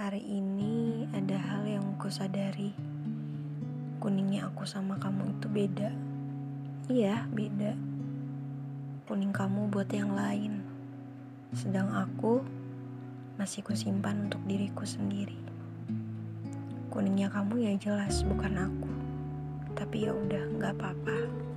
Hari ini ada hal yang ku sadari. Kuningnya aku sama kamu itu beda. Iya, beda. Kuning kamu buat yang lain. Sedang aku masih kusimpan untuk diriku sendiri. Kuningnya kamu ya jelas bukan aku. Tapi ya udah, nggak apa-apa.